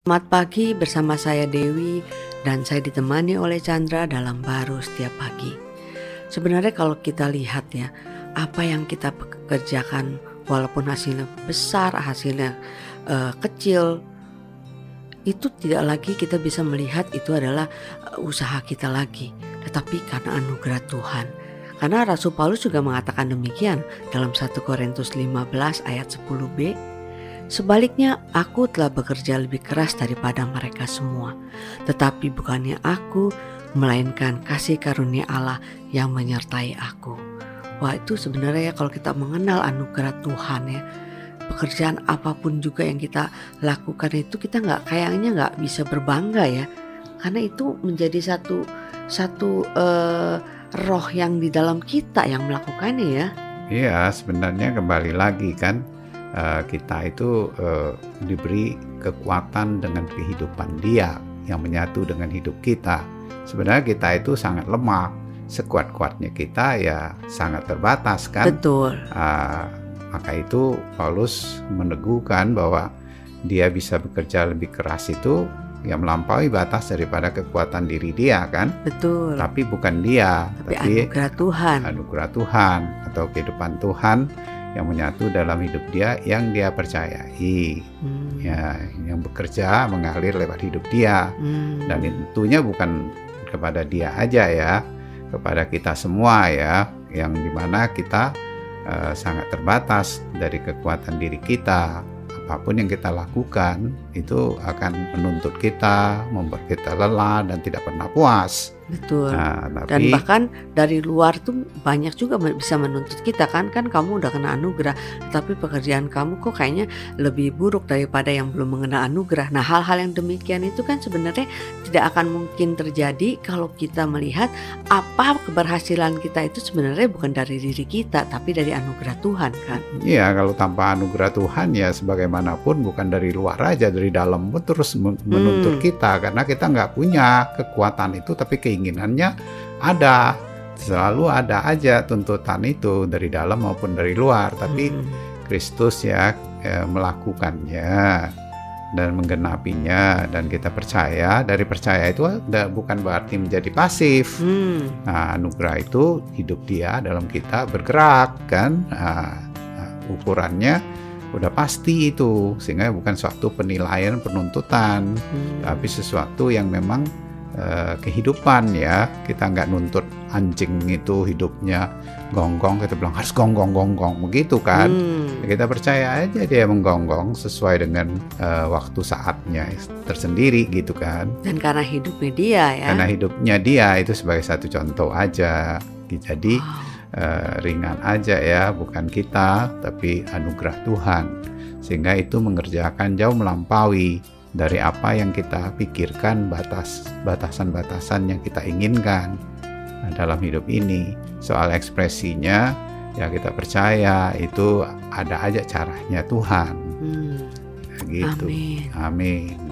Selamat pagi bersama saya Dewi dan saya ditemani oleh Chandra dalam baru setiap pagi. Sebenarnya kalau kita lihat ya, apa yang kita kerjakan walaupun hasilnya besar, hasilnya uh, kecil, itu tidak lagi kita bisa melihat itu adalah uh, usaha kita lagi, tetapi karena anugerah Tuhan. Karena Rasul Paulus juga mengatakan demikian dalam 1 Korintus 15 ayat 10b Sebaliknya, aku telah bekerja lebih keras daripada mereka semua, tetapi bukannya aku, melainkan kasih karunia Allah yang menyertai aku. Wah, itu sebenarnya ya kalau kita mengenal anugerah Tuhan ya, pekerjaan apa pun juga yang kita lakukan itu kita nggak kayaknya nggak bisa berbangga ya, karena itu menjadi satu satu uh, roh yang di dalam kita yang melakukannya ya. Iya, sebenarnya kembali lagi kan uh, kita itu uh, diberi kekuatan dengan kehidupan dia yang menyatu dengan hidup kita. Sebenarnya kita itu sangat lemah, sekuat-kuatnya kita ya sangat terbatas kan. Betul. Uh, maka itu Paulus meneguhkan bahwa dia bisa bekerja lebih keras itu ya melampaui batas daripada kekuatan diri dia kan. Betul. Tapi bukan dia, tapi, tapi anugerah Tuhan. Anugerah Tuhan atau kehidupan Tuhan yang menyatu dalam hidup dia yang dia percayai hmm. ya yang bekerja mengalir lewat hidup dia hmm. dan tentunya bukan kepada dia aja ya kepada kita semua ya yang di mana kita uh, sangat terbatas dari kekuatan diri kita apa pun yang kita lakukan itu akan menuntut kita membuat kita lelah dan tidak pernah puas Betul. Nah, tapi, Dan bahkan dari luar tuh banyak juga bisa menuntut kita kan kan kamu udah kena anugerah, tapi pekerjaan kamu kok kayaknya lebih buruk daripada yang belum mengenal anugerah. Nah hal-hal yang demikian itu kan sebenarnya tidak akan mungkin terjadi kalau kita melihat apa keberhasilan kita itu sebenarnya bukan dari diri kita tapi dari anugerah Tuhan kan. Iya kalau tanpa anugerah Tuhan ya sebagaimanapun bukan dari luar aja dari dalam pun terus menuntut hmm. kita karena kita nggak punya kekuatan itu tapi keinginan keinginannya ada. Selalu ada aja tuntutan itu dari dalam maupun dari luar. Tapi hmm. Kristus ya eh, melakukannya dan menggenapinya. Dan kita percaya dari percaya itu bukan berarti menjadi pasif. Hmm. nah anugerah itu hidup dia dalam kita bergerak kan? Nah, nah, ukurannya udah pasti itu. Sehingga bukan suatu penilaian penuntutan. Hmm. tapi sesuatu yang memang Eh, kehidupan ya. Kita nggak nuntut anjing itu hidupnya gonggong kita bilang harus gonggong gonggong. Begitu kan? Hmm. kita percaya aja dia menggonggong sesuai dengan uh, waktu saatnya tersendiri gitu kan. Dan karena hidupnya dia ya. Karena hidupnya dia itu sebagai satu contoh aja. Jadi wow. uh, ringan aja ya bukan kita tapi anugerah Tuhan. Sehingga itu mengerjakan jauh melampaui dari apa yang kita pikirkan batas batasan-batasan yang kita inginkan nah, dalam hidup ini. Soal ekspresinya ya kita percaya itu ada aja caranya Tuhan. Hmm. gitu. Amin. Amin